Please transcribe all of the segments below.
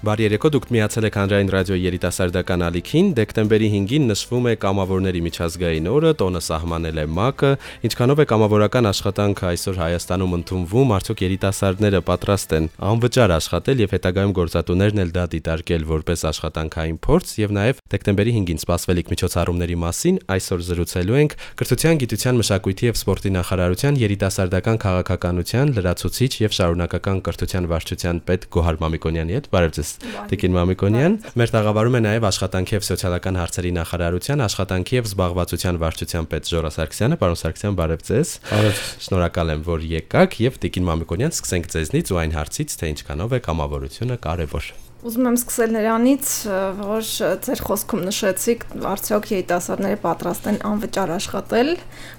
Բարի երեկո, դուք միացել եք Հանրային ռադիոյի երիտասարդական ալիքին։ Դեկտեմբերի 5-ին նշվում է կամավորների միջազգային օրը, տոնը սահմանել է ՄԱԿ-ը։ Ինչքանով է կամավորական աշխատանքը այսօր Հայաստանում ընդունվում, արդյոք երիտասարդները պատրաստ են անվճար աշխատել եւ հետագայում գործատուներն էլ դա դիտարկել որպես աշխատանքային փորձ եւ նաեւ դեկտեմբերի 5-ին սպասվելիք միջոցառումների մասին այսօր զրուցելու ենք Կրթության, Գիտության, Մշակույթի եւ Սպորտի նախարարության երիտասարդական քաղաքականության լրացուցիչ եւ շարունակական կրթության վարչության պետ Գոհար Մամիկոնյանի հետ։ Բարև ձեզ ես Տիկին Մամիկոնյան։ Մեր տաղավարում է նաև աշխատանքի եւ սոցիալական հարցերի նախարարության աշխատանքի եւ զբաղվածության վարչության պետ Ժորա Սարգսյանը։ Պարոն Սարգսյան, բարև ձեզ։ Բարև։ Շնորհակալ եմ, որ եկաք եւ Տիկին Մամիկոնյան, սկսենք ձեզնից ու այն հարցից, թե ինչքանով է կամավորությունը կարևոր։ Ուզում եմ սկսել նրանից, որ ձեր խոսքում նշեցիք, արդյոք երիտասարդները պատրաստ են անվճար աշխատել։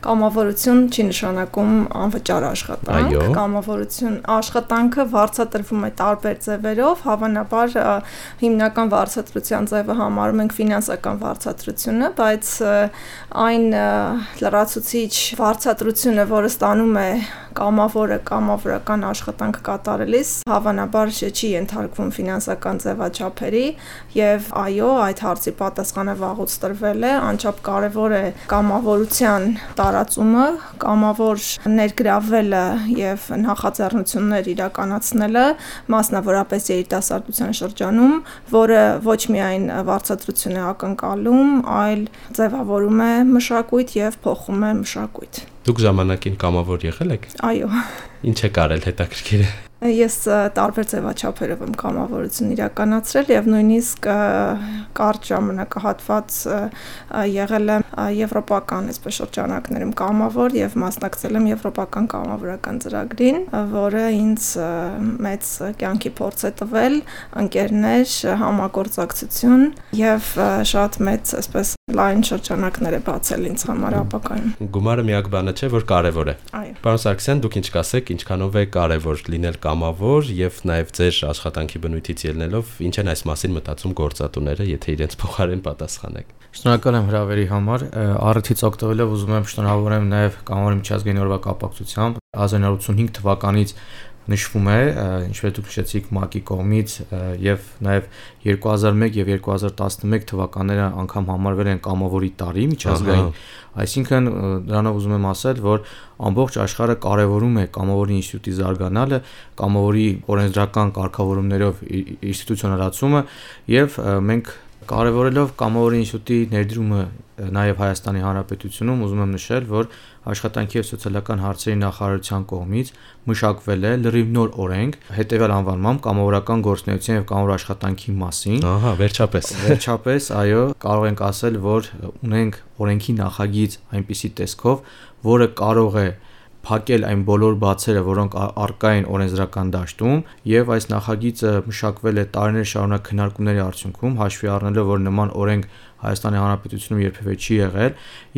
Կամավորություն չի նշանակում անվճար աշխատանք։ Կամավորություն աշխատանքը վարձատրվում է տարբեր ձևերով, հավանաբար հիմնական վարձատրության ձևը համարում ենք ֆինանսական վարձատրությունը, բայց այն լրացուցիչ վարձատրությունը, որը ստանում է կամավորը կամավորական աշխատանք կատարելիս, հավանաբար չի ենթարկվում ֆինանսական քաղաքական ձևաչափերի եւ այո, այդ հարցի պատասխանը վաղուց տրվել է, անչափ կարեւոր է կամավորության տարածումը, կամավոր ներգրավելը եւ նախաձեռնություններ իրականացնելը, մասնավորապես երիտասարդության շրջանում, որը ոչ միայն վարձատրություն է ակնկալում, այլ ձևավորում է մշակույթ եւ փոխում է մշակույթ։ Դուք ժամանակին կամավոր եղել եք։ Այո։ Ինչ է կարել հետաքրքիր է։ Ես տարբեր ձևաչափերով եմ կամավորություն իրականացրել եւ նույնիսկ կարճ ժամանակահատված եղել եմ եվրոպական այսպես շրջանակներում կամավոր եւ մասնակցել եմ եվրոպական կամավորական ծրագրին, որը ինձ մեծ կյանքի փորձ է տվել, ընկերներ, համագործակցություն եւ շատ մեծ այսպես լայն շրջանակներ է բացել ինձ համար ապակայում։ Գումարը միակ բանը չէ, որ կարևոր է։ Պարոն Սարգսյան, դուք ինչ կասեք, ինչքանով է կարևոր լինել կամավոր եւ նաեւ ձեր աշխատանքի բնույթից ելնելով ինչ են այս մասին մտածում գործատուները, եթե իրենց փոխարեն պատասխանեք։ Շնորհակալ եմ հրավերի համար։ Առիթից օգտվելով ուզում եմ շնորհավորեմ նաեւ կամավոր միջազգային օրվա կապակցությամբ 1985 թվականից նշվում է, ինչպես դուք նշեցիք ՄԱԿ-ի կողմից եւ նաեւ 2001 եւ 2011 թվականները անգամ համարվել են կամավորի տարի միջազգային, այսինքն դրանով ուզում եմ ասել, որ ամբողջ աշխարհը կարևորում է կամավորի ինստիտուտի զարգանալը, կամավորի օրենսդրական կարգավորումներով ինստիտուցիոնալացումը եւ մենք Կարևորելով Կամավորի ինստիտուտի ներդրումը նաև Հայաստանի Հանրապետությունում, ուզում եմ նշել, որ աշխատանքի եւ սոցիալական հարցերի նախարարության կողմից մշակվել է լրիվ նոր օրենք հետեւյալ անվանմամբ կամավորական գործունեության եւ կամավոր աշխատանքի մասին։ Ահա, վերջապես։ Վերջապես, այո, կարող ենք ասել, որ ունենք օրենքի նախագիծ այնպիսի տեսքով, որը կարող է փակել այն բոլոր բացերը, որոնք արկա են օրենսդրական դաշտում, եւ այս նախագիծը մշակվել է տարիներ շարունակ քննարկումների արդյունքում, հաշվի առնելով, որ նման օրենք Հայաստանի Հանրապետությունում երբևէ չի եղել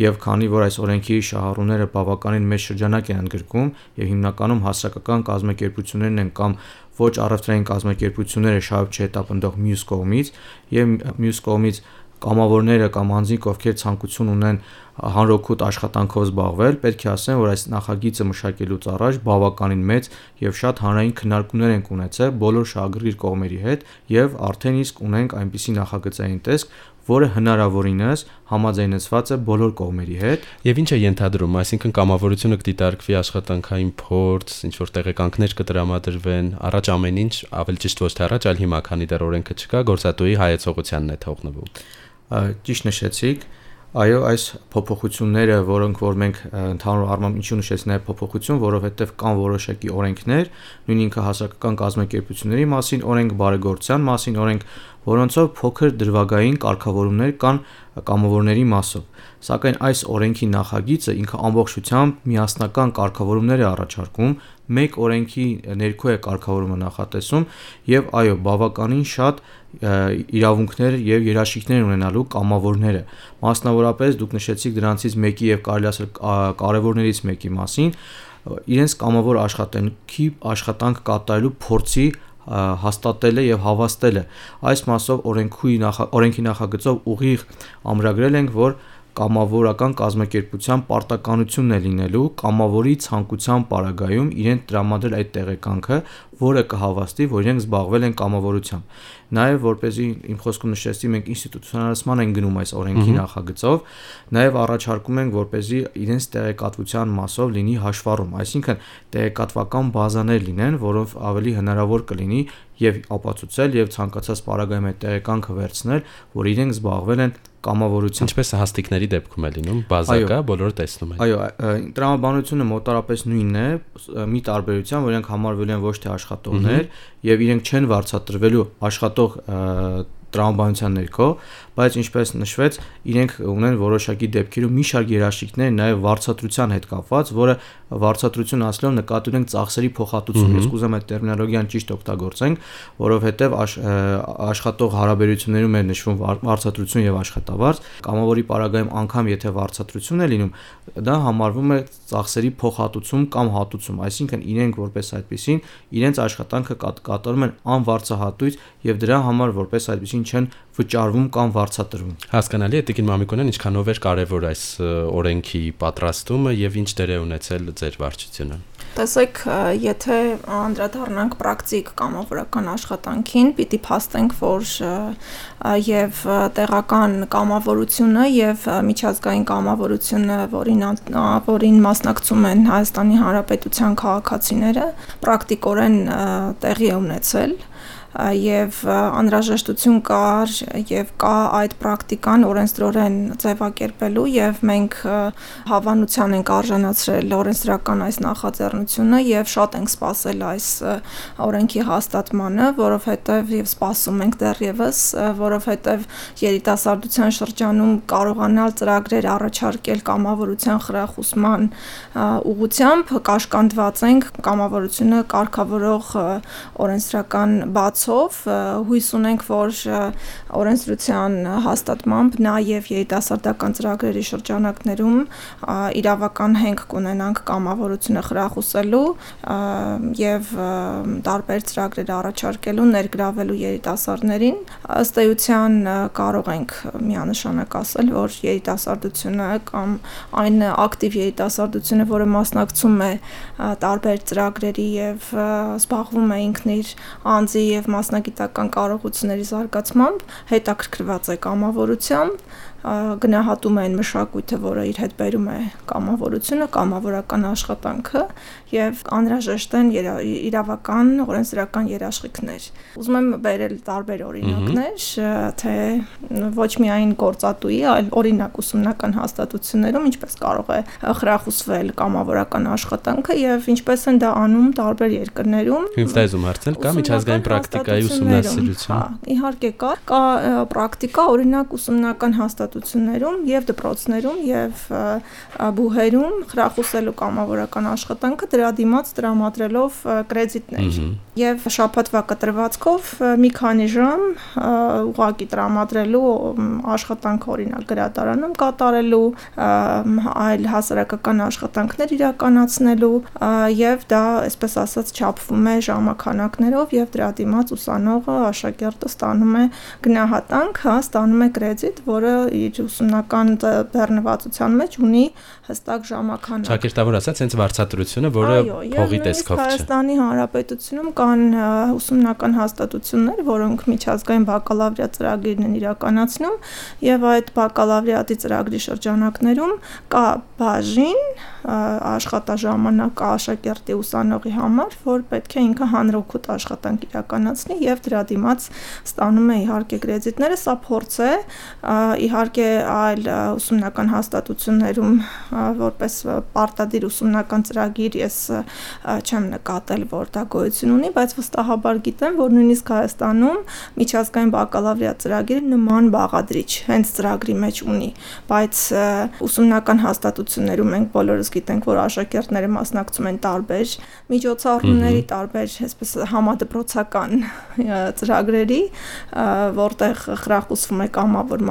եւ քանի որ այս օրենքի շահառուները բավականին մեծ շրջանակ են ընդգրկում եւ հիմնականում հասարակական կազմակերպություններն են կամ ոչ առևտրային կազմակերպությունները շահып չհետապնդող մյուս կողմից եւ մյուս կողմից կամավորները կամ անձինք, ովքեր ցանկություն ունեն հանրօգուտ աշխատանքով զբաղվել, պետք է ասեմ, որ այս նախագիծը մշակելուց առաջ բավականին մեծ եւ շատ հանրային քննարկումներ են ունեցել բոլոր շահագրգիռ կողմերի հետ եւ արդեն իսկ ունենք այնպիսի նախագծային տեսք, որը հնարավորինս համաձայնեցված է բոլոր կողմերի հետ եւ ինչ է ենթադրում, այսինքն կամավորությունը կդիտարկվի աշխատանքային փորձ, ինչ որ տեղեկանքներ կտրամադրվեն, առաջ ամեն ինչ, ավելի ճիշտ ոչ թե առաջ, այլ հիմա քանի դեռ օրենքը չկա, գործատուի հայեցողությանն է թողնվում ճիշտ նշեցիք, Այո, այս փոփոխությունները, որոնք որ մենք ընդհանուր առմամբ ինչու նշեցի նաև փոփոխություն, որովհետև կան որոշակի օրենքներ, նույն ինքը հասարակական կազմակերպությունների մասին, օրենք բարեգործության մասին, օրենք որոնցով փոքր դրվագային կարգավորումներ կան կամավորների մասով։ Սակայն այս օրենքի նախագիծը ինքը ամբողջությամբ միասնական կարգավորումներ է առաջարկում, մեկ օրենքի ներքո է կարգավորումը նախատեսում եւ այո, բավականին շատ իրավունքներ եւ երաշխիքներ ունենալու կամավորները։ Մասնավորապես դուք նշեցիք դրանցից մեկի եւ կարելի ասել կարևորներից մեկի մասին, իրենց կամավոր աշխատանքի աշխատանք կատարելու փորձի հաստատելը եւ հավաստելը այս մասով օրենքի նախ օրենքի նախագծով ուղիղ ամրագրել ենք որ կամավորական կազմակերպության պարտականությունն է լինելու կամավորի ցանկության պարագայում իրեն տրամադրել այդ տեղեկանքը, որը կհավաստի, որ իրենք զբաղվել են կամավորությամբ։ Նաև որպեսզի իմ խոսքում նշեցի, մենք ինստիտուցիոնալացման ենք գնում այս օրենքի նախագծով, նաև առաջարկում ենք, որպեսզի իրենց տեղեկատվության մասով լինի հաշվառում, այսինքն տեղեկատվական բազաներ լինեն, որով ավելի հնարավոր կլինի եւ ապացուցել եւ ցանկացած պարագայում այդ տեղեկանքը վերցնել, որ իրենք զբաղվել են կամավորությամբ։ Ինչպես հաստիկների դեպքում է լինում, բազակա բոլորը տեսնում են։ Այո, տրամաբանությունը մոտարապես նույնն է, մի տարբերությամբ, որ իրենք համարվել են ոչ թե աշխատողներ եւ իրենք չեն վարձատրվելու աշխատող տրամաբանության ներքո, բայց ինչպես նշվեց, իրենք ունեն որոշակի դեպքերում մի շարք երաշխիքներ նաև վարձատրության հետ կապված, որը վարձատրություն ասելով նկատի ունենք ծախսերի փոխհատուցում։ Ես կուզեմ այդ տերմինոլոգիան ճիշտ օգտագործենք, որովհետև աշխատող հարաբերություններում է նշվում վարձատրություն եւ աշխատավարձ, կամավորի պարագայում անգամ եթե վարձատրություն է լինում, դա համարվում է ծախսերի փոխհատուցում կամ հատուցում, այսինքն իրենք որպես այդպեսին իրենց աշխատանքը կատարում են անվարձահատույց եւ դրա համար որպես այդպեսին չեն վճարվում կամ վարձատրվում։ Հասկանալի է Տիկին Մամիկոնյան, ինչքանով էր կարևոր այս օրենքի պատրաստումը եւ ինչ դեր է ունեցել ձեր վարչությունը։ Տեսեք, եթե անդրադառնանք պրակտիկ կամավորական աշխատանքին, պիտի փաստենք, որ եւ տեղական կամավորությունը եւ միջազգային կամավորությունը, որին որին մասնակցում են Հայաստանի Հանրապետության քաղաքացիները, պրակտիկորեն տեղի է ունեցել եւ անհրաժեշտություն կար եւ կա այդ պրակտիկան օրենսդրորեն ձևակերպելու եւ մենք հավանության ենք արժանացրել օրենսդրական այս նախաձեռնությունը եւ շատ ենք սպասել այս օրենքի հաստատմանը, որովհետեւ եւ սպասում ենք դեռևս, որովհետեւ երիտասարդության շրջանում կարողանալ ծրագրեր առաջարկել կամավորության խրախուսման ուղղությամբ կաշկանդված ենք կամավորությունը կարգավորող օրենսդրական բաց հարցով հույս ունենք, որ օրենսդրության հաստատմամբ նաև երիտասարդական ծրագրերի շրջանակներում իրավական հենք կունենանք կամավորությունը խրախուսելու եւ տարբեր ծրագրեր առաջարկելու, ներգրավելու երիտասարդներին։ Ըստ էության կարող ենք միանշանակ ասել, որ երիտասարդությունը կամ այն ակտիվ երիտասարդությունը, որը մասնակցում է տարբեր ծրագրերի եւ զբաղվում է ինքն իր անձի եւ մասնագիտական կարողությունների զարգացմամբ հետաքրքրված է կամավորությամբ գնահատում է այն մշակույթը, որը իր հետ բերում է կամավորությունը, կամավորական աշխատանքը եւ անհրաժեշտ են իրավական օրենսդրական երաշխիքներ։ Ուզում եմ բերել տարբեր օրինակներ, թե ոչ միայն գործատուի, այլ օրինակ ուսումնական հաստատություններում ինչպես կարող է խրախուսվել կամավորական աշխատանքը եւ ինչպես են դա անում տարբեր երկրներում։ Ինձ դա ուզում հարցնել, կա միջազգային պրակտիկայի ուսումնասիրություն։ Հա, իհարկե կա, կա պրակտիկա, օրինակ ուսումնական հաստատություններում եւ դպրոցներում եւ բուհերում խրախուսելու կամավորական աշխատանքը դրա դիմաց տրամադրելով կրեդիտներ եւ շաբաթվա կտրվածքով մի քանի ժամ ուղակի տրամադրելու աշխատանք օրինակ գրադարանում կատարելու այլ հասարակական աշխատանքներ իրականացնելու եւ դա այսպես ասած չափվում է ժամանականակներով եւ դրա դիմաց ուսանողը աշակերտը ստանում է գնահատանք, հա, ստանում է կրեդիտ, որը իր ուսումնական բեռնվածության մեջ ունի հստակ ժամականակ։ Ճակերտավոր ասած, հենց վարձատրությունը, որը փողի տեսքով չէ։ Հայաստանի Հանրապետությունում կան ուսումնական հաստատություններ, որոնք միջազգային բակալավրիատ ծրագրերն են իրականացնում եւ այդ բակալավրիատի ծրագրի շրջանակներում կա բաժին աշխատաժամանակ աշակերտի ուսանողի համար, որ պետք է ինքը հանրօգուտ աշխատանք իրականացնի եւ դրա դիմաց ստանում է իհարկե կրեդիտները, սա փորձ է, իհարկե այլ ուսումնական հաստատություններում որպես պարտադիր ուսումնական ծրագիր ես չեմ նկատել, որ դա գոյություն ունի, բայց վստահաբար գիտեմ, որ նույնիսկ Հայաստանում միջազգային բակալավրիատ ծրագիրը նման բաղադրիչ հենց ծրագրի մեջ ունի, բայց ուսումնական հաստատություններում մենք բոլորս գիտենք, որ աշակերտները մասնակցում են տարբեր միջոցառումների, տարբեր այսպես համադպրոցական ծրագրերի, որտեղ խրախուսվում է կամավոր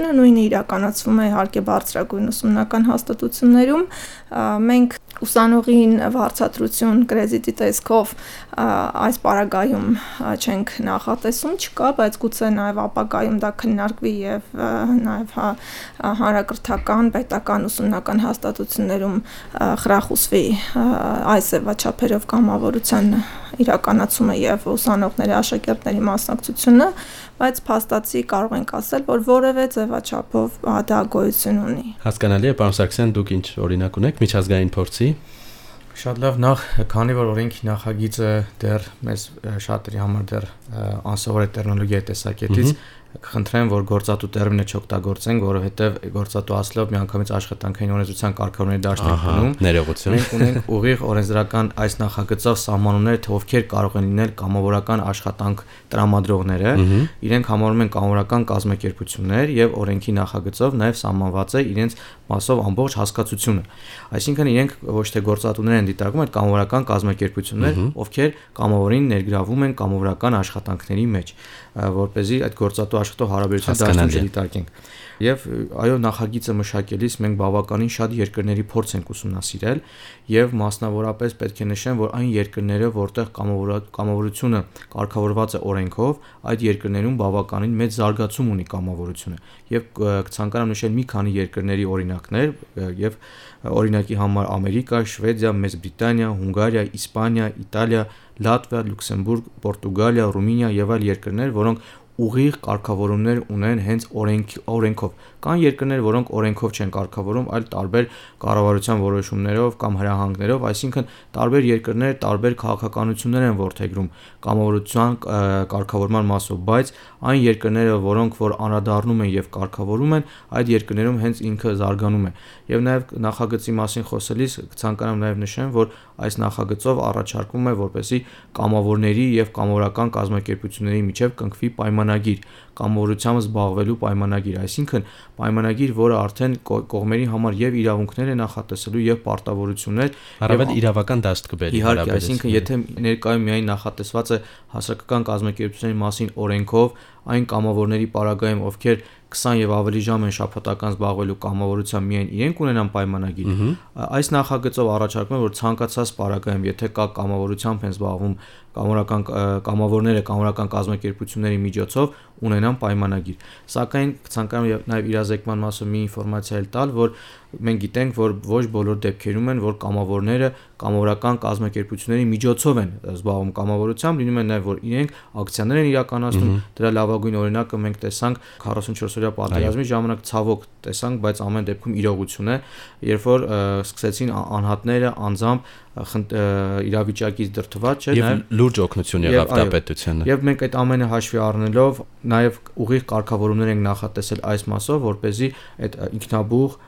մասնակցությունը, նույնը իրականացվում է իհարկե բարձրագույն ուսումնական հաստատություններում մենք ուսանողին վարձատրություն կրեդիտի տեսքով այս պարագայում չենք նախատեսում չկա, բայց գուցե նաև ապագայում դա քննարկվի եւ նաև հա, հանրակրթական, պետական ուսումնական հաստատություններում խրախուսվի այս ձևաչափերով կամավորության իրականացումը եւ ուսանողների աշակերտների մասնակցությունը, բայց փաստացի կարող ենք ասել, որ որևէ ձևաչափով դա գոյություն ունի։ Հասկանալի է, պարոն Սարգսյան, դուք ինչ օրինակ ունեք միջազգային փորձի Շատ լավ, նախ քանի որ օրենքի նախագիծը դեռ մեզ շատերի համար դեռ անսովոր է տեխնոլոգիայի տեսակետից, կխնդրեմ, որ գործատու տերմինը չօգտագործենք, որովհետև գործատու ասելով միանգամից աշխատանքային օրենսդրության կարգավորների դաշտ ենք գնում։ Ներողություն։ Մենք ունենք ուղիղ օրենսդրական այս նախագծով սահմանումներ, թե ովքեր կարող են լինել կամավորական աշխատանք տրամադրողները, իրենք համարում են կամավորական կազմակերպություններ եւ օրենքի նախագծով նաեւ սահմանված է իրենց մասով ամբողջ հասկացությունը։ Այսինքն իրենք ոչ թե գործատուներ են դիտարկում, այլ կամավորական կազմակերպություններ, ովքեր կամավորին ներգրավում են կամավորական աշխատանքների մեջ, որ เป զի այդ գործատու աշխատող հարաբերության դաշտում չդիտարկենք։ Եվ այո նախագիծը մշակելիս մենք բավականին շատ երկրների փորձ ենք ուսումնասիրել եւ մասնավորապես պետք է նշեմ, որ այն երկրները, որտեղ կամավորությունը կարգավորված է օրենքով, այդ երկրներում բավականին մեծ զարգացում ունի կամավորությունը։ Եվ կցանկանամ նշել մի քանի երկրների օրինակներ եւ օրինակի համար Ամերիկա, Շվեդիա, Մեծ Բրիտանիա, Հունգարիա, Իսպանիա, Իտալիա, Լատվիա, Լյուքսեմբուրգ, Պորտուգալիա, Ռումինիա եւ այլ երկրներ, որոնք ուղիղ կարգավորումներ ունեն հենց օրենք օրենքով։ Կան երկրներ, որոնք օրենքով չեն կարգավորում, այլ տարբեր կառավարության որոշումներով կամ հրահանգներով, այսինքն տարբեր երկրներ տարբեր քաղաքականություններ են ողջերում կամավորության կարգավորման մասով, բայց այն երկրները, որոնք որ անդրադառնում են եւ կարգավորում են, այդ երկրներում հենց ինքը զարգանում է։ Եվ նաեւ նախագծի մասին խոսելիս ցանկանամ նաեւ նշեմ, որ այս նախագծով առաջարկվում է, որպեսի կամավորների եւ կամավորական կազմակերպությունների միջև կնքվի պայման نگیر պայմանագիր կամավորությամբ զբաղվելու պայմանագիր, այսինքն պայմանագիր, որը արդեն կողմերի համար եւ իրավունքներ է նախատեսելու եւ պարտավորություններ, առավել իրավական դաշտ կբերի Իհարկե, այսինքն եթե ներկայում միայն նախատեսված է հասարակական կազմակերպությունների մասին օրենքով, այն կամավորների պարագայում, ովքեր 20 եւ ավելի ժամ են շաբաթական զբաղվելու կամավորությամբ միայն իրենք ունենան պայմանագիր։ Այս նախագծով առաջարկում է որ ցանկացած պարագայում, եթե կա կամավորությամբ են զբաղվում կամորական կամավորները կամորական կազմակերպությունների միջոցով ունենան պայմանագիր։ Սակայն ցանկանում եմ նաև իրազեկման մասով մի ինֆորմացիա էլ տալ, որ մենք գիտենք, որ ոչ բոլոր դեպքերում են, որ կամավորները կամավորական կազմակերպությունների միջոցով են զբաղվում կամավորությամբ, լինում է նաև որ իրենք ակցիաներ են իրականացնում, դրա լավագույն օրինակը մենք տեսանք 44-օրյա պատերազմի ժամանակ ցավոք տեսանք, բայց ամեն դեպքում իրողություն է, երբ որ սկսեցին անհատները անձամբ իրավիճակից դրթված չէ նաև լուրջ օգնություն եղավ տապետությանը եւ մենք այդ ամենը հաշվի առնելով նաև ուղիղ կարգավորումներ ենք նախատեսել այս մասով որ เป զի այդ ինքնաբուխ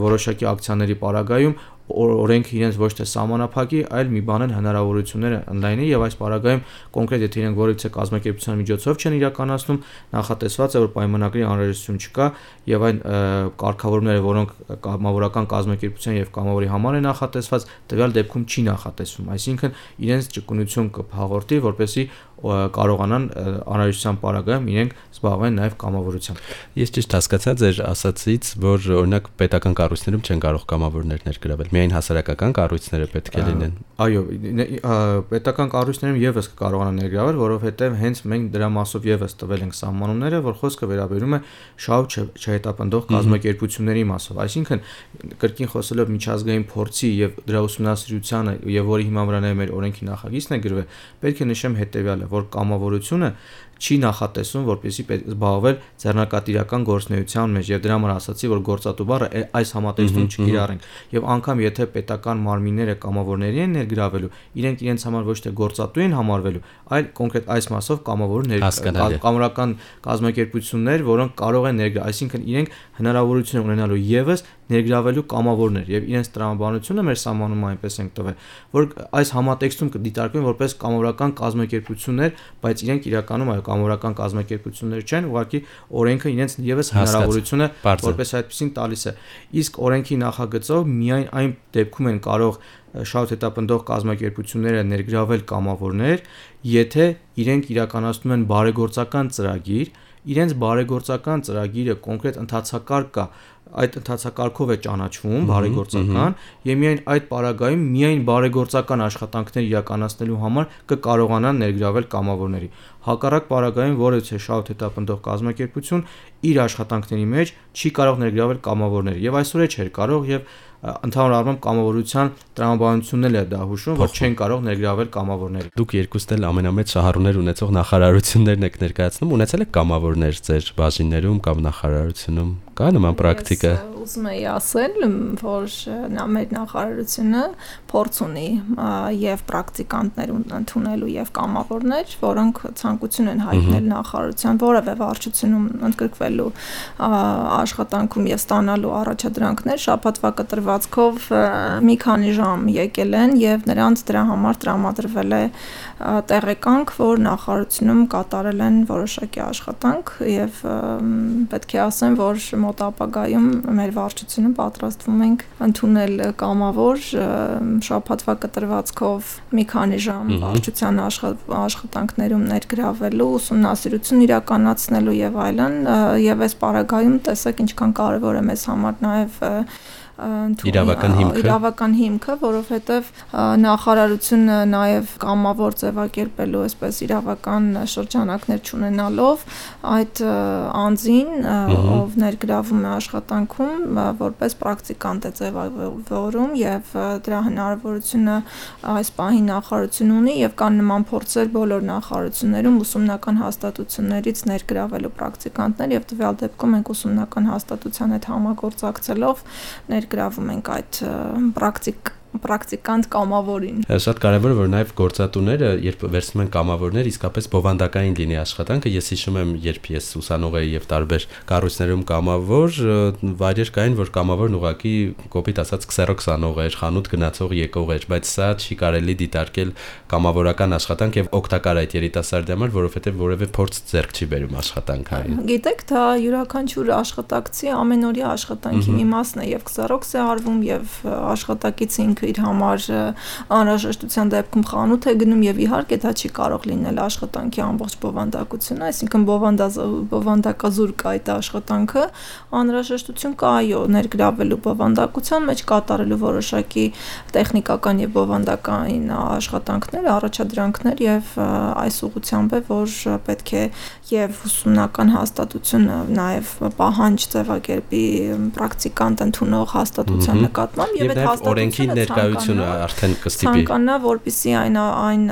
որոշակի ակցիաների պարագայում օրենքը իրենց ոչ թե սահմանափակի, այլ մի բան են հնարավորությունները ընդլայնի եւ այս պարագայում կոնկրետ եթե իրենք որևիցե կազմակերպության միջոցով չեն իրականացնում, նախատեսված է որ պայմանագրի անհրաժեշտություն չկա եւ այն կարգավորումները, որոնք կամավորական կազմակերպության եւ կամավորի համար են նախատեսված, տվյալ դեպքում չի նախատեսվում, այսինքն իրենց ճկունություն կփաղորդի, որպեսզի կարողանան անհրաժեշտության պարագայում իրենք զբաղվեն նաև կամավորությամբ։ Ես ճիշտ հասկացա ձեր ասացից, որ օրինակ պետական կառույցներում չեն կարող կամավորներ ներգրավել, միայն հասարակական կառույցները պետք է լինեն։ Այո, պետական կառույցներում եւս կարողանան ներգրավել, որովհետեւ հենց մենք դրա մասով եւս տվել ենք սահմանումները, որ խոսքը վերաբերում է շահ չհետապնդող կազմակերպությունների մասով։ Այսինքն կրկին խոսելով միջազգային փորձի եւ դրա ուսումնասիրությանը եւ որի հիման վրա մեր օրենքի նախագիծն է գրվել, պետք է նշեմ հետեւյալը որ կամավորությունը չի նախատեսում որպեսի զբաղվել ձեռնարկատիրական գործնեության մեջ եւ դրա համար ասացի որ գործատու բառը այս համատեքստում չկիրառենք եւ անգամ եթե պետական մարմինները կամավորների են ներգրավելու իրենք իրենց համար ոչ թե գործատու են համարվելու այլ կոնկրետ այս մասով կամավոր կամորական կազմակերպություններ որոնք կարող են ներգրավել այսինքն իրենք հնարավորություն ունենալու եւս ներգրավելու կամավորներ եւ իրենց տրամաբանությունը մեր սահմանում այնպես ենք տվել որ այս համատեքստում կդիտարկվեն որպես կամավորական կազմակերպություններ բայց իրենք իրականում այո կամավորական կազմակերպություններ չեն, ուղղակի օրենքը իրենց եւս հնարավորությունը որպես այդպեսին տալիս է։ Իսկ օրենքի նախագծով միայն այն դեպքում են կարող շատ հետապնդող կազմակերպությունները ներգրավել կամավորներ, եթե իրենք իրականացնում են բարեգործական ծրագիր, իրենց բարեգործական ծրագիրը կոնկրետ ընթացակարգ կա այդ ընթացակարգով է ճանաչվում բարեգործական եւ միայն այդ պարագայում միայն բարեգործական աշխատանքներ իրականացնելու համար կկարողանան ներգրավել կամավորների հակառակ պարագայում որը չէ շահութ հետապնդող կազմակերպություն իր աշխատանքների մեջ չի կարող ներգրավել կամավորները եւ այսօր է չէր կարող եւ ընդհանուր առմամբ կամավորության տրամաբանությունն էլ է դա հուշում, որ չեն կարող ներգրավել կամավորները։ Դուք երկուսն էլ ամենամեծ շահառուներ ունեցող նախարարություններն եք ներկայացնում, ունեցել եք կամավորներ ձեր բաժիններում կամ նախարարությունում։ Կա նման պրակտիկա ուզում եի ասել, որ նա մեր նախարարությունը փորձ ունի եւ պրակտիկանտներ ընդունելու եւ կամավորներ, որոնք ցանկություն են հայտնել նախարարության որևէ վարչությունում ընդգրկվելու աշխատանքում եւ ստանալու առաջադրանքներ շաբաթվա կտրվածքով մի քանի ժամ եկել են եւ նրանց դրա համար տրամադրվել է տեղեկանք, որ նախարարությունում կատարել են որոշակի աշխատանք եւ պետք է ասեմ, որ մոտ ապագայում մեր վարչությունը պատրաստվում ենք ընդունել կամավոր շաբաթվա կտրվածքով մի քանի ժամ վարչության աշխատանքներում ներգրավելու, ուսումնասիրություն իրականացնելու եւ այլն եւ այս պարագայում տեսեք ինչքան կարեւոր է մեզ համար նաեւ իրավական հիմքը? իրավական հիմքը, որովհետև նախարարությունը նաև կամավոր ձևակերպելու այսպես իրավական շրջանակներ ճանենալով այդ անձին, ով ներգրավում է աշխատանքում, որպես պրակտիկանտ է ձևավորում եւ դրա հնարավորությունը այս պահի նախարարություն ունի եւ կան նման փորձեր բոլոր նախարարություններում ուսումնական հաստատություններից ներգրավելու պրակտիկանտներ եւ տվյալ դեպքում մենք ուսումնական հաստատության հետ համագործակցելով ներ ներգրավում ենք այդ պրակտիկ պրակտիկանտ կամավորին։ Շատ կարևոր է որ նաև գործատուները, երբ վերցնում են կամավորներ, իսկապես բովանդակային լինի աշխատանքը։ Ես հիշում եմ, երբ ես ուսանող էի եւ տարբեր կառույցներում կամավոր, վայրեր կային, որ կամավորն ուղակի կոպիտ ասած քսերոքսանող էր, խանութ գնացող եկող էր, բայց սա չի կարելի դիտարկել կամավորական աշխատանք եւ օգտակար այդ երիտասարդի համար, որովհետեւ որևէ փորձ ձեռք չի բերում աշխատանքային։ Գիտեք, դա յուրաքանչյուր աշխատակցի ամենօրյա աշխատանքի մի մասն է եւ քսերոքս է արվում եւ աշխատակիցը ինքը իր համար անհրաժեշտության դեպքում խանութ է գնում եւ իհարկե դա չի կարող լինել աշխատանքի ամբողջ բովանդակությունը, այսինքն բովանդա բովանդակազուր կա այդ աշխատանքը, անհրաժեշտություն կա այո ներգրավելու բովանդակության մեջ կատարելու որոշակի տեխնիկական եւ բովանդակային աշխատանքներ, առաջադրանքներ եւ այս ուղղությամբ է որ պետք է եւ ուսումնական հաստատությունը նաեւ պահանջ ձևակերպի պրակտիկանտ ընդունող հաստատության նկատմամբ եւ այդ հաստատությունը ներկայությունը արդեն կստիպի ցանկանա որպիսի այն այն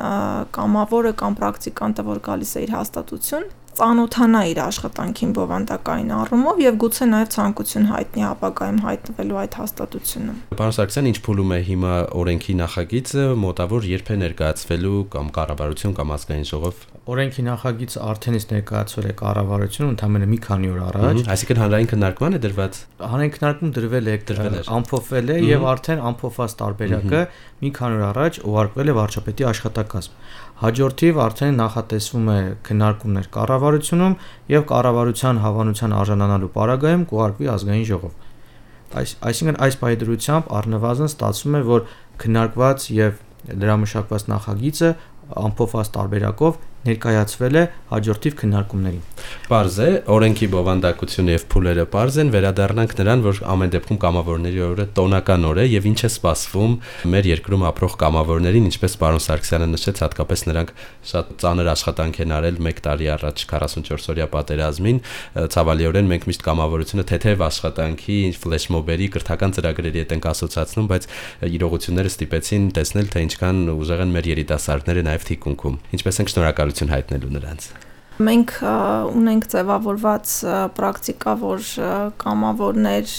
կամավորը կամ պրակտիկանտը որ գալիս է իր հաստատություն ծանոթանա իր աշխատանքին բովանդակային առումով եւ գուցե նաեւ ցանկություն հայտնի ապագայում հայտնվելու այդ հաստատությունում։ Պարոն Սարգսյան, ինչ փուլում է հիմա օրենքի նախագիծը, մոտավոր երբ է ներկայացվելու կամ կառավարություն կամ ազգային ժողով։ Օրենքի նախագիծը արդեն իսկ ներկայացվել է կառավարությունում ընդամենը մի քանի օր առաջ։ Այսինքն հանրային քննարկման է դրված։ Հանրային քննարկում դրվել է, դրվել է, ամփոփվել է եւ արդեն ամփոփված տարբերակը մի քանի օր առաջ ուղարկվել է վարչապետի աշխատակազմ։ Հաջորդիվ արդեն նախատեսվում է քննարկումներ կառավարությունում եւ կառավարության հավանության արժանանալու պարագայում կուղարկվի ազգային ժողով։ Այս այսինքն այս բայդրությամբ առնվազն ստացվում է, որ քննարկված եւ լրամշակված նախագիծը ամփոփված տարբերակով ներկայացվել է հաջորդիվ քննարկումներին։ Պարզ է, օրենքի բովանդակությունը եւ փուլերը պարզ են, վերադառնանք նրան, որ ամեն դեպքում կամավորների օրը տոնական օր է եւ ինչ է սպասվում մեր երկրում ապրող կամավորներին, ինչպես պարոն Սարգսյանը նշեց, հատկապես նրանք շատ ծանր աշխատանք են արել 1 տարի առաջ 44 օրյա պատերազմին, ցավալիորեն մենք միշտ կամավորությունը թեթև աշխատանքի, ֆլեշմոբերի, կրթական ծրագրերի հետ ենք ասոցացնում, բայց իրողությունները ստիպեցին տեսնել, թե ինչքան ուժեղ են մեր երիտասարդները նաեւ թիկունքում։ Ինչպես ենք շնորհակալ շնորհակալություն հայտնելու նրանց։ Մենք ունենք ձևավորված պրակտիկա, որ կամավորներ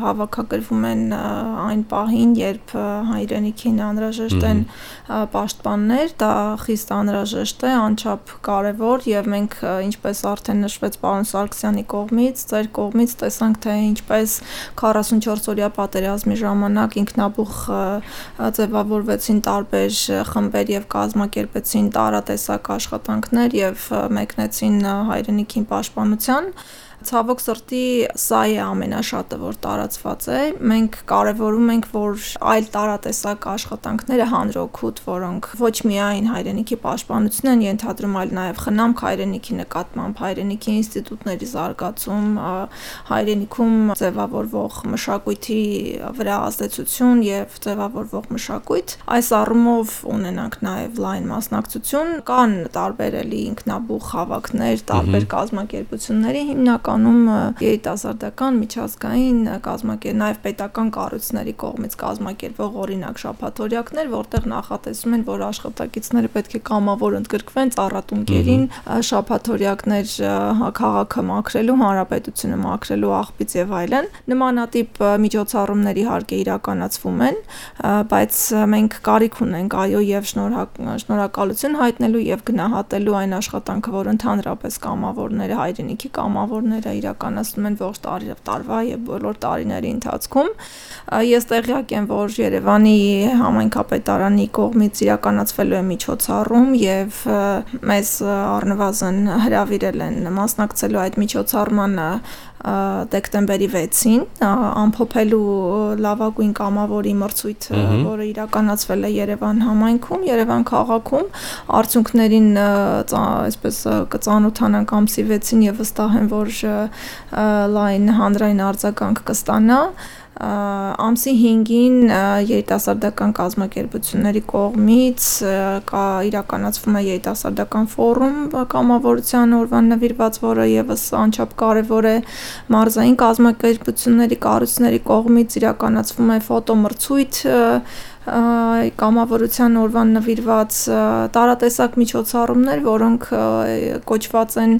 հավաքագրվում են այն պահին, երբ հայրենիքին անհրաժեշտ են պաշտպաններ, դա խիստ անհրաժեշտ է, անչափ կարևոր եւ մենք ինչպես արդեն նշվեց պարոն Սարգսյանի կողմից, ձեր կողմից տեսանք թե ինչպես 44 օրյա պատերազմի ժամանակ ինքնաբուխ ձևավորվեցին տարբեր խմբեր եւ կազմակերպեցին տարատեսակ աշխատանքներ եւ մեկնեցին հայրենիքին պաշտպանության Ցավոք սրտի սա է ամենաշատը, որ տարածված է։ Մենք կարևորում ենք, որ այլ տարատեսակ աշխատանքները հանրօգուտ, որոնք ոչ միայն հայրենիքի պաշտպանություն են ենթադրում, այլ նաև խնամք հայրենիքի նկատմամբ, հայրենիքի ինստիտուտների զարգացում, հայրենիքում ձևավորվող մշակույթի վրա ազդեցություն եւ ձևավորվող մշակույթ։ Այս առումով ունենանք նաև լայն մասնակցություն, կան տարբեր էլի ինքնաբուխ հավաքներ, տարբեր կազմակերպությունների հիմնական հիմնականում երիտասարդական միջազգային կազմակերպ նաև պետական կառույցների կողմից կազմակերպվող օրինակ շփաթորյակներ, որտեղ նախատեսում են, որ աշխատակիցները պետք է կամավոր ընդգրկվեն ծառատունկերին, շփաթորյակներ քաղաքը մաքրելու, հանրապետությունը մաքրելու աղբից եւ այլն։ Նմանատիպ միջոցառումներ իհարկե իրականացվում են, բայց մենք կարիք ունենք այո եւ շնորհակալություն հայտնելու եւ գնահատելու այն աշխատանքը, որ ընդհանրապես կամավորները, հայրենիքի կամավորները ծրագրերը իրականացնում են ողջ տարի տարվա եւ բոլոր տարիների ընթացքում։ Ես տեղյակ եմ, որ Երևանի համայնքապետարանի կողմից իրականացվելու է միջոցառում եւ մեզ առնվազն հրավիրել են մասնակցելու այդ միջոցառմանը դեկտեմբերի 6-ին ամփոփելու լավագույն կամավորի մրցույթը, որը իրականացվել է Երևան համայնքում, Երևան քաղաքում, արդյունքներին այսպես կծանոթանանք ամսի 6-ին եւ վստահ եմ, որ լայն հանրային արձագանք կստանա ամսի 5-ին երիտասարդական կազմակերպությունների կողմից կա իրականացվում է երիտասարդական ֆորում կամավորության օրվան նվիրված, որը եւս անչափ կարեւոր է մարզային կազմակերպությունների կառույցների կողմից իրականացվում է ֆոտոմրցույթ կամավորության օրվան նվիրված տարատեսակ միջոցառումներ, որոնք կոչված են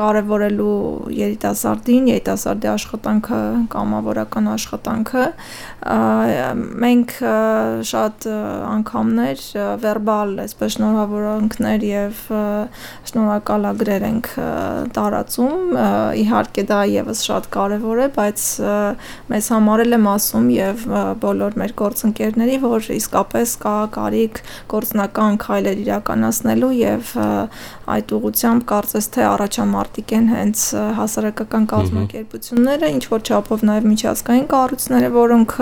կարևորելու երիտասարդին, երիտասարդի աշխատանքը, կամավորական աշխատանքը։ Մենք շատ անգամներ վերբալ, այսպես շնորհավորանքներ եւ շնորհակալագրեր ենք տարածում։ Իհարկե դա եւս շատ կարեւոր է, բայց մեզ համար էլ եմ ասում եւ բոլոր մեր գործընկերների լինի, որ իսկապես կա կարիք գործնական քայլեր իրականացնելու եւ այդ ուղությամբ կարծես թե առաջամարտիկ են հենց հասարակական կազմակերպությունները, ինչ որ չափով նաեւ միջազգային կառույցները, որոնք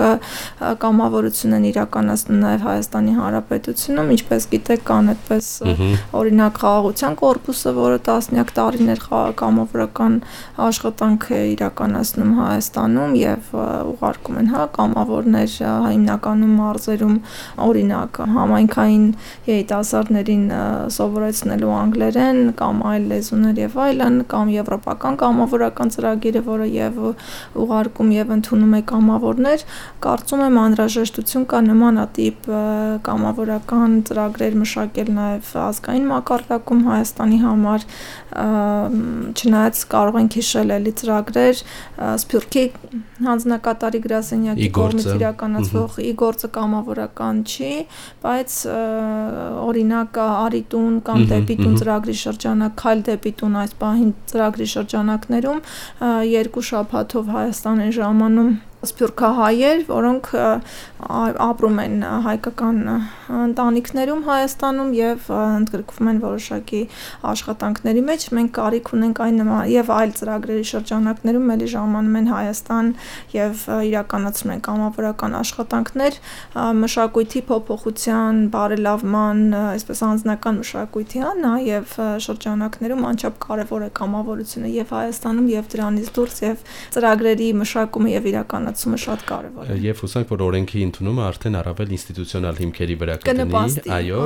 կամավորություն են իրականացնում նաեւ Հայաստանի Հանրապետությունում, ինչպես գիտեք, կան այդպես օրինակ խաղաղության կորպուսը, որը տասնյակ տարիներ կամավորական աշխատանք է իրականացնում Հայաստանում եւ ուղարկում են հա կամավորներ հիմնականում մարզ գործերում օրինակ համայնքային երիտասարդներին սովորեցնելու անգլերեն կամ այլ լեզուներ եւ այլն կամ եվրոպական կամավորական ծրագիրը, որը եւ ուղարկում եւ ընդունում է կամավորներ, կարծում եմ անհրաժեշտություն կա նմանատիպ կամավորական ծրագրեր մշակել նաեւ ազգային մակարդակում Հայաստանի համար չնայած կարող ենք հիշել էլի ծրագրեր Սփյուռքի հանձնակատարի գրասենյակի կողմից իրականացվող ի գործը կամավորական չի, բայց օրինակ Արիտուն կամ Դեպիտուն ծրագրի շրջանակ, Քայլ Դեպիտուն այս պահին ծրագրի շրջանակներում երկու շաբաթով Հայաստան են ժամանում սփյուռքահայեր, որոնք ապրում են հայկական ընտանիքներում Հայաստանում եւ ընդգրկվում են որոշակի աշխատանքների մեջ։ Մենք կարիք ունենք այն եւ այլ ծրագրերի շրջանակներում ելի ժամանում են Հայաստան եւ իրականացնում են կամավորական աշխատանքներ մշակույթի փոփոխության, բարելավման, այսպես անձնական մշակույթի, նաեւ շրջանակներում անչափ կարեւոր է կամավորությունը եւ Հայաստանում եւ դրանից դուրս եւ ծրագրերի մշակումը եւ իրականացումը ստացումը շատ կարևոր է։ Եվ հուսանք, որ օրենքի ընդունումը արդեն առավել ինստիտուցիոնալ հիմքերի վրա կդնի, այո,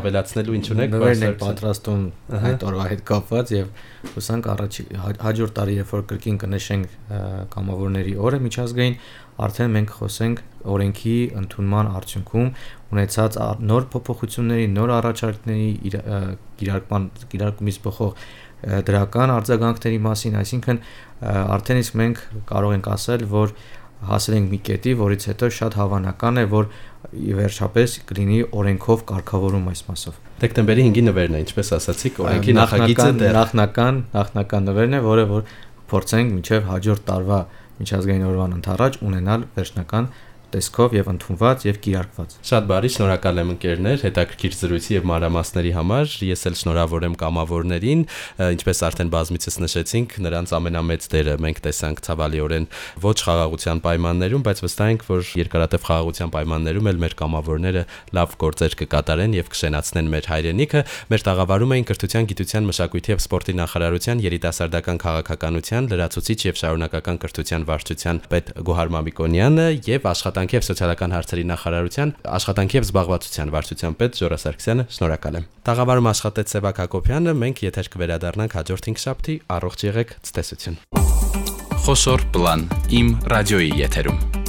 ավելացնելու ինչ ունեք, բայց ենք պատրաստում այդ օրվա հետ կապված եւ հուսանք առաջ հաջորդ տարի երբ որ կրկին կնշենք կամավորների օրը միջազգային, արդեն մենք խոսենք օրենքի ընդունման արդյունքում ունեցած նոր փոփոխությունների, նոր առաջարկների կիրարկման կիրարկումից բխող դրական արձագանքների մասին, այսինքն արդեն իսկ մենք կարող ենք ասել, որ հասել ենք մի կետի, որից հետո շատ հավանական է, որ ի վերջապես կլինի օրենքով կարգավորում այս մասով։ Դեկտեմբերի 5-ի նվերն է, ինչպես ասացիք, օրենքի նախագիծը դեռ նախնական նախնական նվերն է, որը որ փորձենք մինչև հաջորդ տարվա միջազգային օրվան ընթരാճ ունենալ վերջնական տեսքով եւ ընդունված եւ կիրարկված։ Շատ բարի, շնորհակալ եմ ընկերներ, հետաքրքիր զրույցի եւ մանրամասների համար։ Ես էլ շնորհավորեմ կամավորներին, ինչպես արդեն բազմիցս նշեցինք, նրանց ամենամեծ դերը մենք տեսանք ցավալիորեն ոչ խաղաղության պայմաններում, բայց վստահ ենք, որ երկարատև խաղաղության պայմաններում էլ մեր կամավորները լավ գործեր կկատարեն եւ կշենացնեն մեր հայրենիքը։ Մեր տաղավարում էին կրթության, գիտության, մշակույթի եւ սպորտի նախարարության երիտասարդական քաղաքականության լրացուցիչ եւ շարունակական կրթության վարչության պետ Գոհար Մամիկոնյանը եւ աշխատանքի եւ սոցիալական հարցերի նախարարության աշխատանքի եւ զբաղվածության վարչության պետ Ժորա Սարգսյանը շնորհակալ եմ։ Տաղավարում աշխատեց Սևակ Հակոբյանը, մենք եթեր կվերադառնանք հաջորդ 5 շաբթի, առողջ եղեք, ցտեսություն։ Խոսոր պլան իմ ռադիոյի եթերում